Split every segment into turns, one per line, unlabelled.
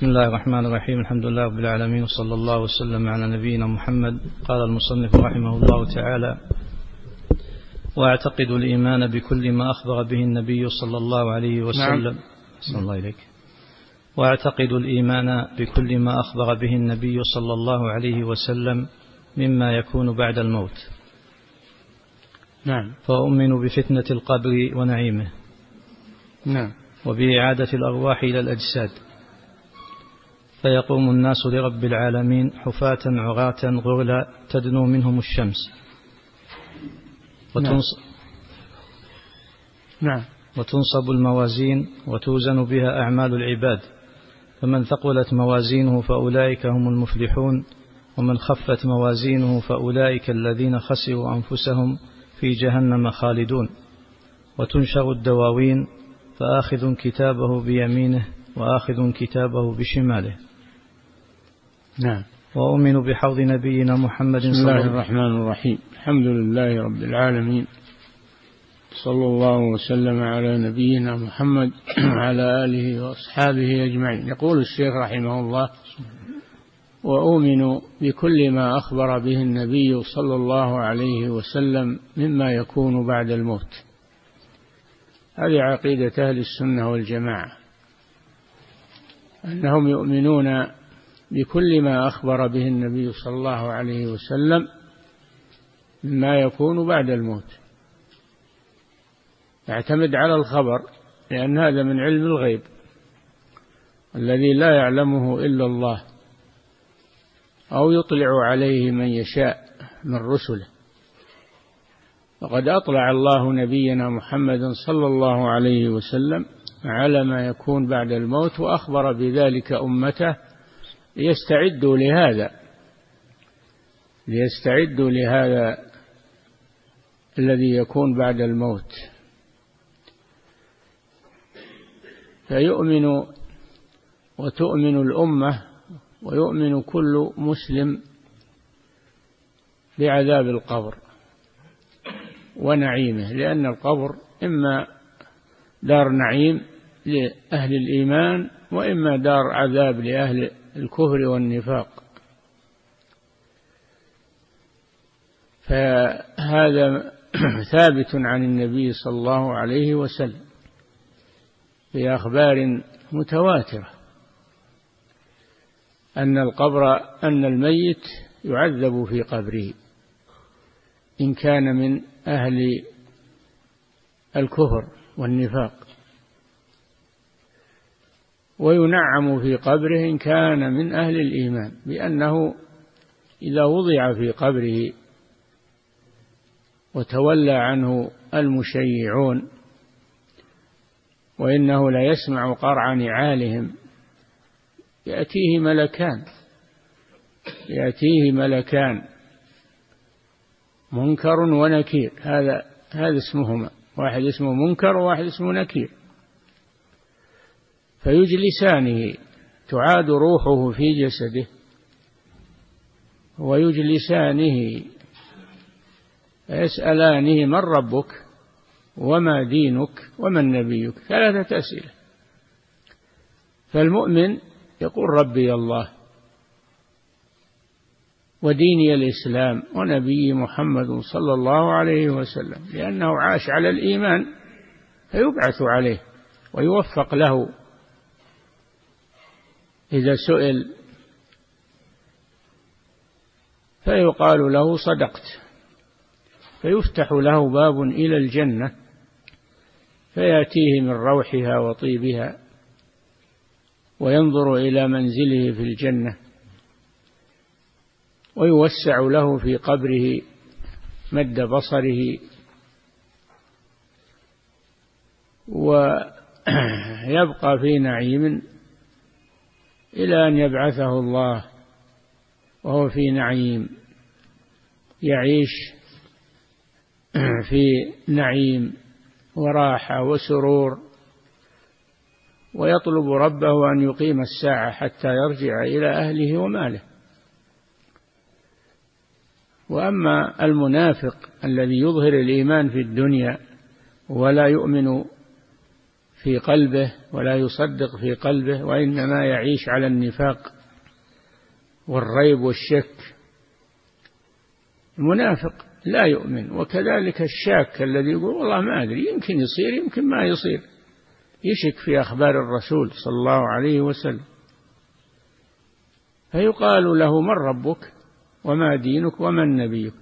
بسم الله الرحمن الرحيم. الحمد لله رب العالمين وصلى الله وسلم على نبينا محمد. قال المصنف رحمه الله تعالى وأعتقد الإيمان بكل ما أخبر به النبي صلى الله عليه وسلم. نعم. صلى الله إليك وأعتقد الإيمان بكل ما أخبر به النبي صلى الله عليه وسلم مما يكون بعد الموت.
نعم.
فأؤمن بفتنة القبر ونعيمه.
نعم.
وبإعادة الأرواح إلى الأجساد. فيقوم الناس لرب العالمين حفاة عراة غرلا تدنو منهم الشمس.
وتنص نعم.
وتنصب الموازين وتوزن بها أعمال العباد. فمن ثقلت موازينه فأولئك هم المفلحون. ومن خفت موازينه فأولئك الذين خسروا أنفسهم في جهنم خالدون. وتنشر الدواوين فآخذ كتابه بيمينه وآخذ كتابه بشماله.
نعم.
وأؤمن بحوض نبينا محمد
بسم الله الرحمن الرحيم. الحمد لله رب العالمين. صلى الله وسلم على نبينا محمد وعلى آله وأصحابه أجمعين. يقول الشيخ رحمه الله وأؤمن بكل ما أخبر به النبي صلى الله عليه وسلم مما يكون بعد الموت. هذه عقيدة أهل السنة والجماعة. أنهم يؤمنون بكل ما أخبر به النبي صلى الله عليه وسلم مما يكون بعد الموت. يعتمد على الخبر لأن هذا من علم الغيب الذي لا يعلمه إلا الله أو يطلع عليه من يشاء من رسله. وقد أطلع الله نبينا محمدا صلى الله عليه وسلم على ما يكون بعد الموت وأخبر بذلك أمته ليستعدوا لهذا ليستعدوا لهذا الذي يكون بعد الموت. فيؤمن وتؤمن الأمة ويؤمن كل مسلم بعذاب القبر ونعيمه لأن القبر إما دار نعيم لأهل الإيمان وإما دار عذاب لأهل الكفر والنفاق. فهذا ثابت عن النبي صلى الله عليه وسلم في أخبار متواترة أن القبر أن الميت يعذب في قبره إن كان من أهل الكفر والنفاق. وينعم في قبره إن كان من أهل الإيمان بأنه إذا وضع في قبره وتولى عنه المشيعون وإنه لا يسمع قرع نعالهم يأتيه ملكان يأتيه ملكان منكر ونكير هذا هذا اسمهما واحد اسمه منكر وواحد اسمه نكير. فيجلسانه تعاد روحه في جسده ويجلسانه يسألانه من ربك وما دينك ومن نبيك ثلاثة أسئلة. فالمؤمن يقول ربي الله وديني الإسلام ونبي محمد صلى الله عليه وسلم لأنه عاش على الإيمان فيبعث عليه ويوفق له إذا سئل فيقال له صدقت. فيفتح له باب إلى الجنة فيأتيه من روحها وطيبها وينظر إلى منزله في الجنة ويوسع له في قبره مد بصره ويبقى في نعيم إلى أن يبعثه الله وهو في نعيم يعيش في نعيم وراحة وسرور ويطلب ربه أن يقيم الساعة حتى يرجع إلى أهله وماله. وأما المنافق الذي يظهر الإيمان في الدنيا ولا يؤمن في قلبه ولا يصدق في قلبه وإنما يعيش على النفاق والريب والشك. المنافق لا يؤمن وكذلك الشاك الذي يقول والله ما أدري يمكن يصير يمكن ما يصير. يشك في أخبار الرسول صلى الله عليه وسلم. فيقال له من ربك وما دينك ومن نبيك.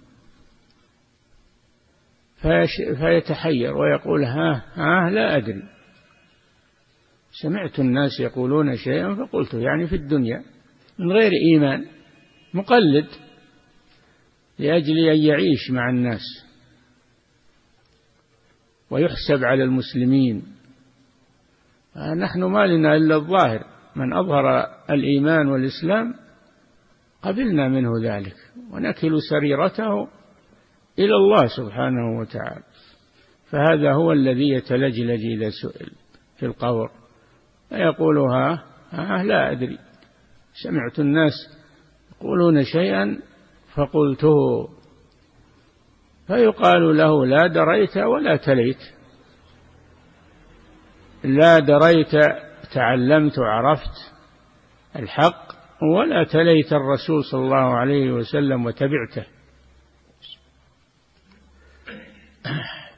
فيتحير ويقول ها ها لا أدري. سمعت الناس يقولون شيئا فقلت يعني في الدنيا من غير إيمان مقلد لأجل أن يعيش مع الناس ويحسب على المسلمين. نحن ما لنا إلا الظاهر من أظهر الإيمان والإسلام قبلنا منه ذلك ونكل سريرته إلى الله سبحانه وتعالى. فهذا هو الذي يتلجلج إذا سئل في القبر. فيقول ها, ها لا أدري. سمعت الناس يقولون شيئا فقلته. فيقال له لا دريت ولا تليت. لا دريت تعلمت وعرفت الحق ولا تليت الرسول صلى الله عليه وسلم وتبعته.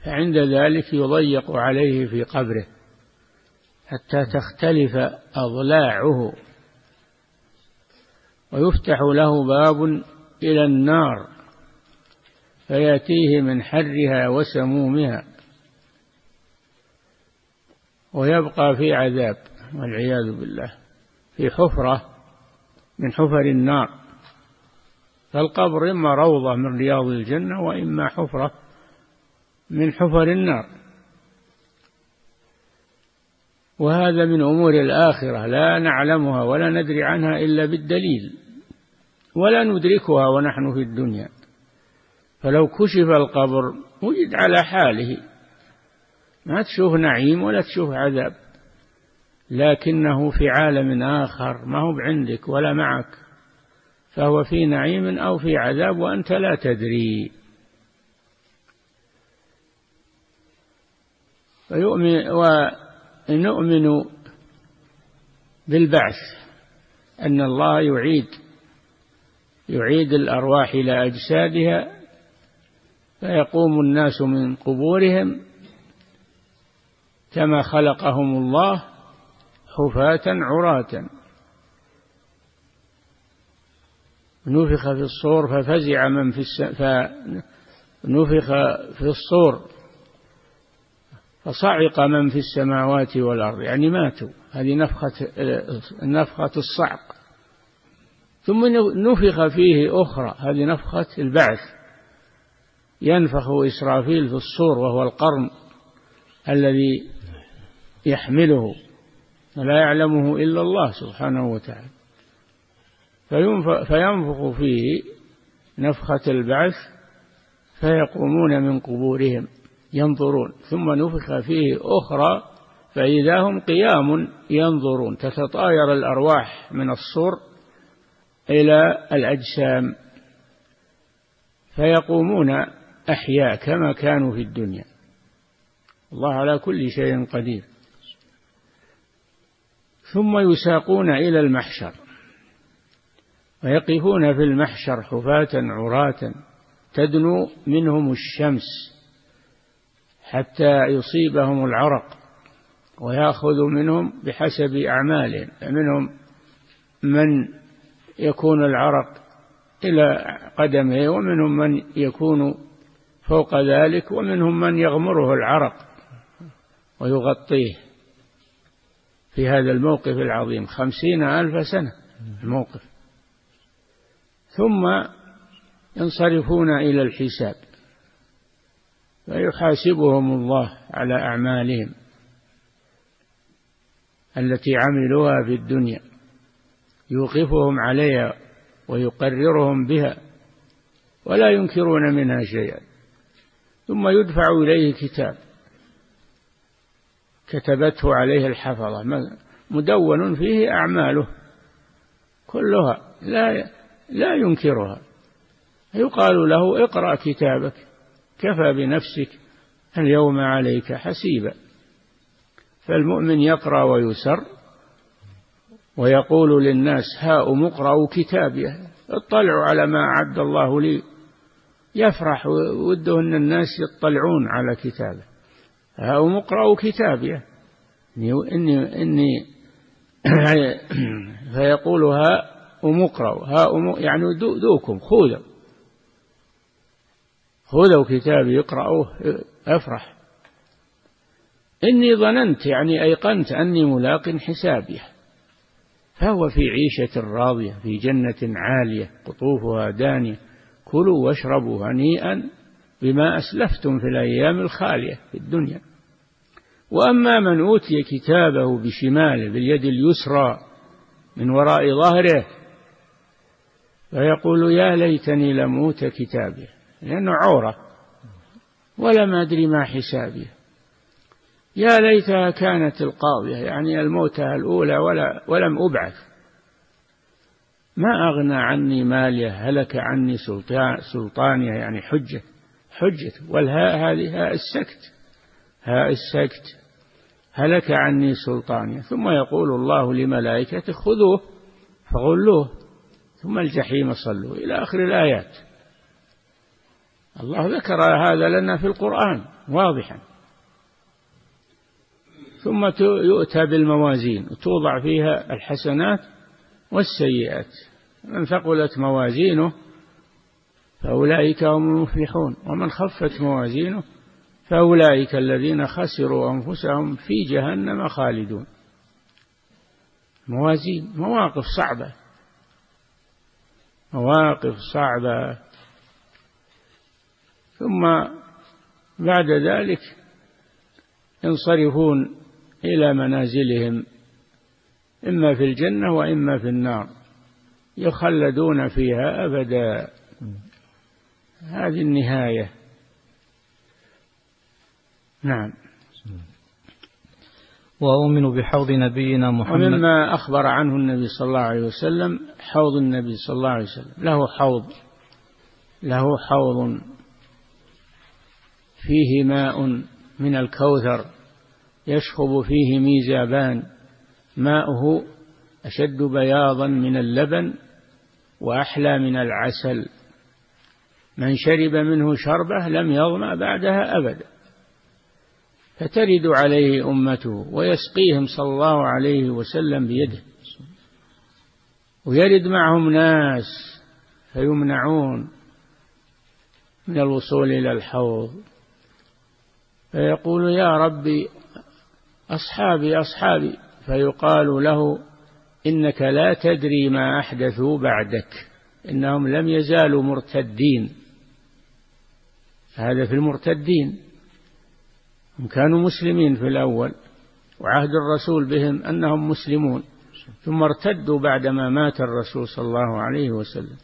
فعند ذلك يضيق عليه في قبره. حتى تختلف أضلاعه. ويفتح له باب إلى النار فيأتيه من حرها وسمومها ويبقى في عذاب والعياذ بالله في حفرة من حفر النار. فالقبر إما روضة من رياض الجنة وإما حفرة من حفر النار. وهذا من أمور الآخرة لا نعلمها ولا ندري عنها إلا بالدليل ولا ندركها ونحن في الدنيا. فلو كشف القبر وجد على حاله. ما تشوف نعيم ولا تشوف عذاب لكنه في عالم آخر ما هو بعندك ولا معك فهو في نعيم أو في عذاب وأنت لا تدري. ويؤمن ونؤمن بالبعث أن الله يعيد يعيد الأرواح إلى أجسادها فيقوم الناس من قبورهم كما خلقهم الله حفاة عراة. نفخ في الصور ففزع من في الس... فنفخ في الصور. فصعق من في السماوات والأرض. يعني ماتوا. هذه نفخة نفخة الصعق. ثم نفخ فيه أخرى. هذه نفخة البعث. ينفخ إسرافيل في الصور وهو القرن الذي يحمله. لا يعلمه إلا الله سبحانه وتعالى. فينفخ فيه نفخة البعث فيقومون من قبورهم. ينظرون ثم نفخ فيه أخرى فإذا هم قيام ينظرون تتطاير الأرواح من الصور إلى الأجسام فيقومون أحياء كما كانوا في الدنيا. الله على كل شيء قدير. ثم يساقون إلى المحشر ويقفون في المحشر حفاة عراة تدنو منهم الشمس. حتى يصيبهم العرق ويأخذ منهم بحسب أعمالهم منهم من يكون العرق إلى قدمه ومنهم من يكون فوق ذلك ومنهم من يغمره العرق ويغطيه. في هذا الموقف العظيم خمسين ألف سنة الموقف. ثم ينصرفون إلى الحساب. فيحاسبهم الله على أعمالهم التي عملوها في الدنيا يوقفهم عليها ويقررهم بها ولا ينكرون منها شيئا. ثم يدفع إليه كتاب. كتبته عليه الحفظة. مدون فيه أعماله كلها لا لا ينكرها. يقال له اقرأ كتابك. كفى بنفسك اليوم عليك حسيبا. فالمؤمن يقرأ ويسر ويقول للناس هاؤم اقرأوا كتابي اطلعوا على ما أعد الله لي. يفرح وده أن الناس يطلعون على كتابه. هاؤم اقرأوا كتابي. إني إني فيقول هاؤم اقرأوا. هاؤم يعني دوكم خذوا. خذوا كتابي اقرأوه أفرح. إني ظننت يعني أيقنت أني ملاق حسابي. فهو في عيشة راضية في جنة عالية قطوفها دانية. كلوا واشربوا هنيئا بما أسلفتم في الأيام الخالية في الدنيا. وأما من أوتي كتابه بشماله باليد اليسرى من وراء ظهره فيقول يا ليتني لم أوت كتابي لأنه عورة. ولم أدري ما حسابي. يا ليتها كانت القاضية يعني الموتة الأولى ولا ولم أبعث. ما أغنى عني مالية هلك عني سلطانية يعني حجة حجة. والهاء هذه هاء السكت. هاء السكت. هلك عني سلطانية. ثم يقول الله لملائكته خذوه فغلوه. ثم الجحيم صلوا إلى آخر الآيات. الله ذكر هذا لنا في القرآن واضحا. ثم يؤتى بالموازين وتوضع فيها الحسنات والسيئات. من ثقلت موازينه فأولئك هم المفلحون ومن خفت موازينه فأولئك الذين خسروا أنفسهم في جهنم خالدون. موازين مواقف صعبة مواقف صعبة. ثم بعد ذلك ينصرفون إلى منازلهم إما في الجنة وإما في النار يخلدون فيها أبدا. هذه النهاية. نعم.
وأؤمن بحوض نبينا محمد.
ومما أخبر عنه النبي صلى الله عليه وسلم حوض النبي صلى الله عليه وسلم له حوض له حوض. فيه ماء من الكوثر يشخب فيه ميزابان ماؤه أشد بياضا من اللبن وأحلى من العسل. من شرب منه شربة لم يظمأ بعدها أبدا. فترد عليه أمته ويسقيهم صلى الله عليه وسلم بيده. ويرد معهم ناس فيمنعون من الوصول إلى الحوض. فيقول يا ربي أصحابي أصحابي فيقال له إنك لا تدري ما أحدثوا بعدك إنهم لم يزالوا مرتدين. هذا في المرتدين. هم كانوا مسلمين في الأول وعهد الرسول بهم أنهم مسلمون ثم ارتدوا بعدما مات الرسول صلى الله عليه وسلم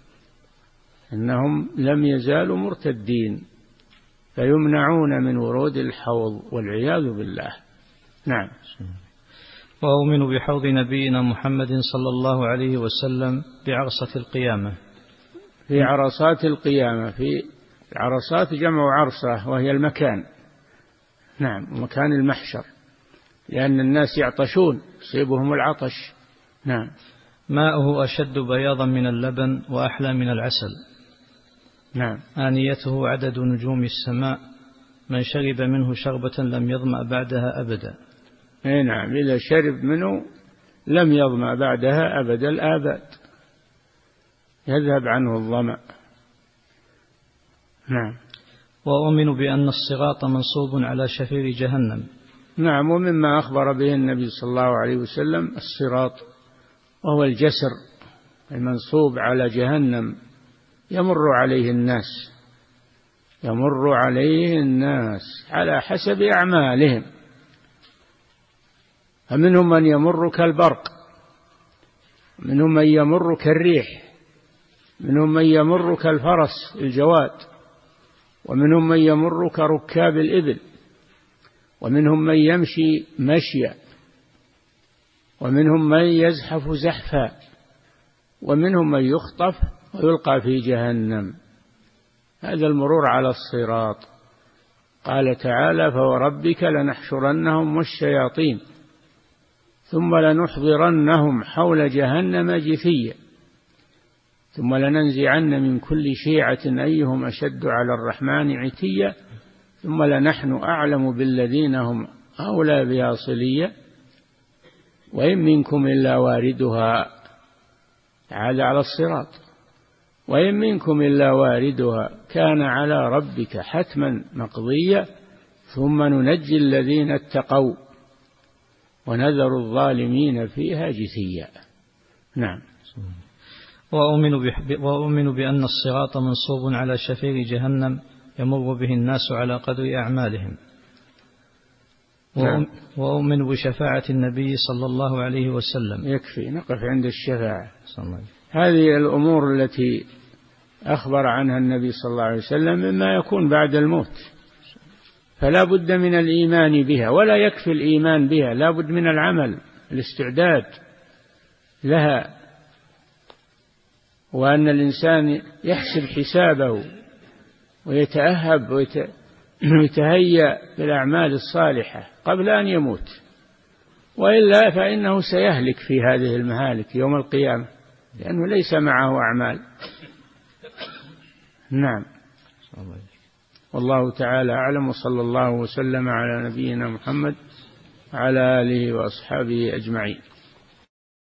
إنهم لم يزالوا مرتدين. فيمنعون من ورود الحوض والعياذ بالله. نعم.
وأؤمن بحوض نبينا محمد صلى الله عليه وسلم بعرصة القيامة.
في عرصات القيامة في عرصات جمع عرصة وهي المكان. نعم مكان المحشر. لأن الناس يعطشون يصيبهم العطش. نعم.
ماؤه أشد بياضا من اللبن وأحلى من العسل.
نعم.
آنيته عدد نجوم السماء من شرب منه شربة لم يظمأ بعدها أبدا.
إي نعم إذا شرب منه لم يظمأ بعدها أبد الآباد. يذهب عنه الظمأ. نعم.
وأؤمن بأن الصراط منصوب على شفير جهنم.
نعم ومما أخبر به النبي صلى الله عليه وسلم الصراط وهو الجسر المنصوب على جهنم. يمر عليه الناس يمر عليه الناس على حسب أعمالهم. فمنهم من يمر كالبرق منهم من يمر كالريح منهم من يمر كالفرس الجواد ومنهم من يمر كركاب الإبل ومنهم من يمشي مشيا ومنهم من يزحف زحفا ومنهم من يخطف ويلقى في جهنم. هذا المرور على الصراط. قال تعالى فوربك لنحشرنهم والشياطين ثم لنحضرنهم حول جهنم جثيا ثم لننزعن من كل شيعة أيهم أشد على الرحمن عتيا ثم لنحن أعلم بالذين هم أولى بها صليا وإن منكم إلا واردها. عاد على الصراط. وإن منكم إلا واردها كان على ربك حتما مقضيا ثم ننجي الذين اتقوا ونذر الظالمين فيها جثيا. نعم.
وأؤمن, وأؤمن بأن الصراط منصوب على شفير جهنم يمر به الناس على قدر أعمالهم. نعم. وأؤمن بشفاعة النبي صلى الله عليه وسلم.
يكفي نقف عند الشفاعة. صلى الله عليه هذه الأمور التي أخبر عنها النبي صلى الله عليه وسلم مما يكون بعد الموت. فلا بد من الإيمان بها ولا يكفي الإيمان بها لا بد من العمل الاستعداد لها. وأن الإنسان يحسب حسابه ويتأهب ويتهيأ بالأعمال الصالحة قبل أن يموت. وإلا فإنه سيهلك في هذه المهالك يوم القيامة. لأنه ليس معه أعمال. نعم. والله تعالى أعلم وصلى الله وسلم على نبينا محمد وعلى آله وأصحابه أجمعين.